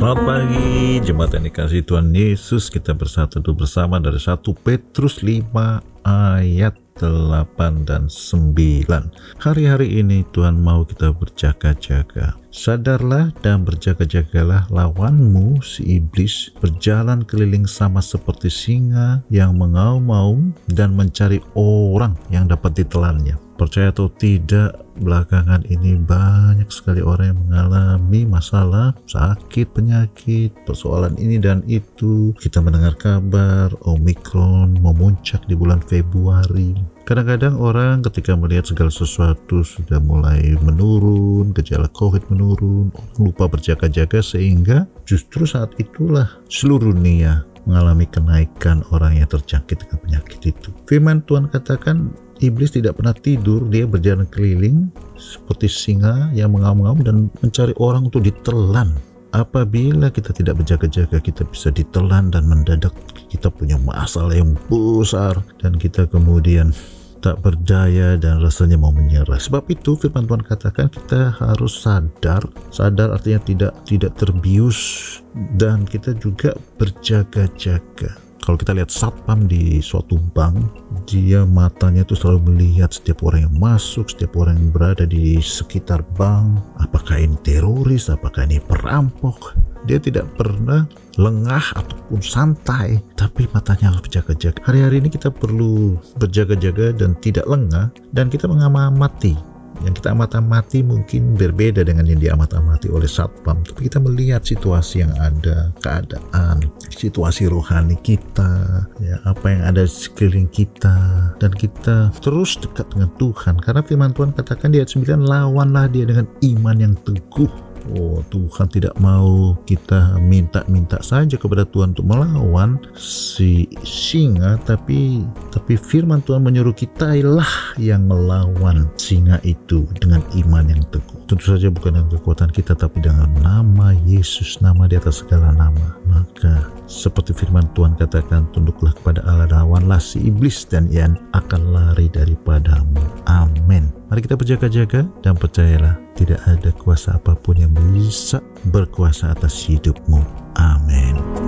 Selamat pagi, jemaat yang dikasih Tuhan Yesus. Kita bersatu bersama dari 1 Petrus 5 ayat 8 dan 9. Hari-hari ini Tuhan mau kita berjaga-jaga. Sadarlah dan berjaga-jagalah lawanmu si iblis berjalan keliling sama seperti singa yang mengaum-ngaum dan mencari orang yang dapat ditelannya. Percaya atau tidak, belakangan ini banyak sekali orang yang mengalami masalah, sakit, penyakit, persoalan ini dan itu. Kita mendengar kabar Omikron memuncak di bulan Februari. Kadang-kadang orang ketika melihat segala sesuatu sudah mulai menurun, gejala COVID menurun, lupa berjaga-jaga sehingga justru saat itulah seluruh dunia mengalami kenaikan orang yang terjangkit dengan penyakit itu. Firman Tuhan katakan Iblis tidak pernah tidur, dia berjalan keliling seperti singa yang mengaum-ngaum dan mencari orang untuk ditelan. Apabila kita tidak berjaga-jaga, kita bisa ditelan dan mendadak kita punya masalah yang besar dan kita kemudian tak berdaya dan rasanya mau menyerah. Sebab itu firman Tuhan katakan kita harus sadar. Sadar artinya tidak tidak terbius dan kita juga berjaga-jaga kalau kita lihat satpam di suatu bank dia matanya itu selalu melihat setiap orang yang masuk setiap orang yang berada di sekitar bank. Apakah ini teroris? Apakah ini perampok? Dia tidak pernah lengah ataupun santai tapi matanya harus berjaga-jaga. Hari-hari ini kita perlu berjaga-jaga dan tidak lengah dan kita mengamati yang kita amati mungkin berbeda dengan yang diamat-amati oleh satpam. Tapi kita melihat situasi yang ada keadaan situasi rohani kita ya apa yang ada di sekeliling kita. Dan kita terus dekat dengan Tuhan. Karena firman Tuhan katakan di ayat 9 lawanlah dia dengan iman yang teguh. Oh Tuhan tidak mau kita minta-minta saja kepada Tuhan untuk melawan si singa. Tapi tapi firman Tuhan menyuruh kita lah yang melawan singa itu dengan iman yang teguh. Tentu saja bukan dengan kekuatan kita tapi dengan nama Yesus nama di atas segala nama. Maka seperti firman Tuhan katakan tunduklah kepada Allah lawanlah si iblis dan ia akan lari daripadamu. Amin. Mari kita berjaga-jaga dan percayalah tidak ada kuasa apa pun yang bisa berkuasa atas hidupmu. Amin.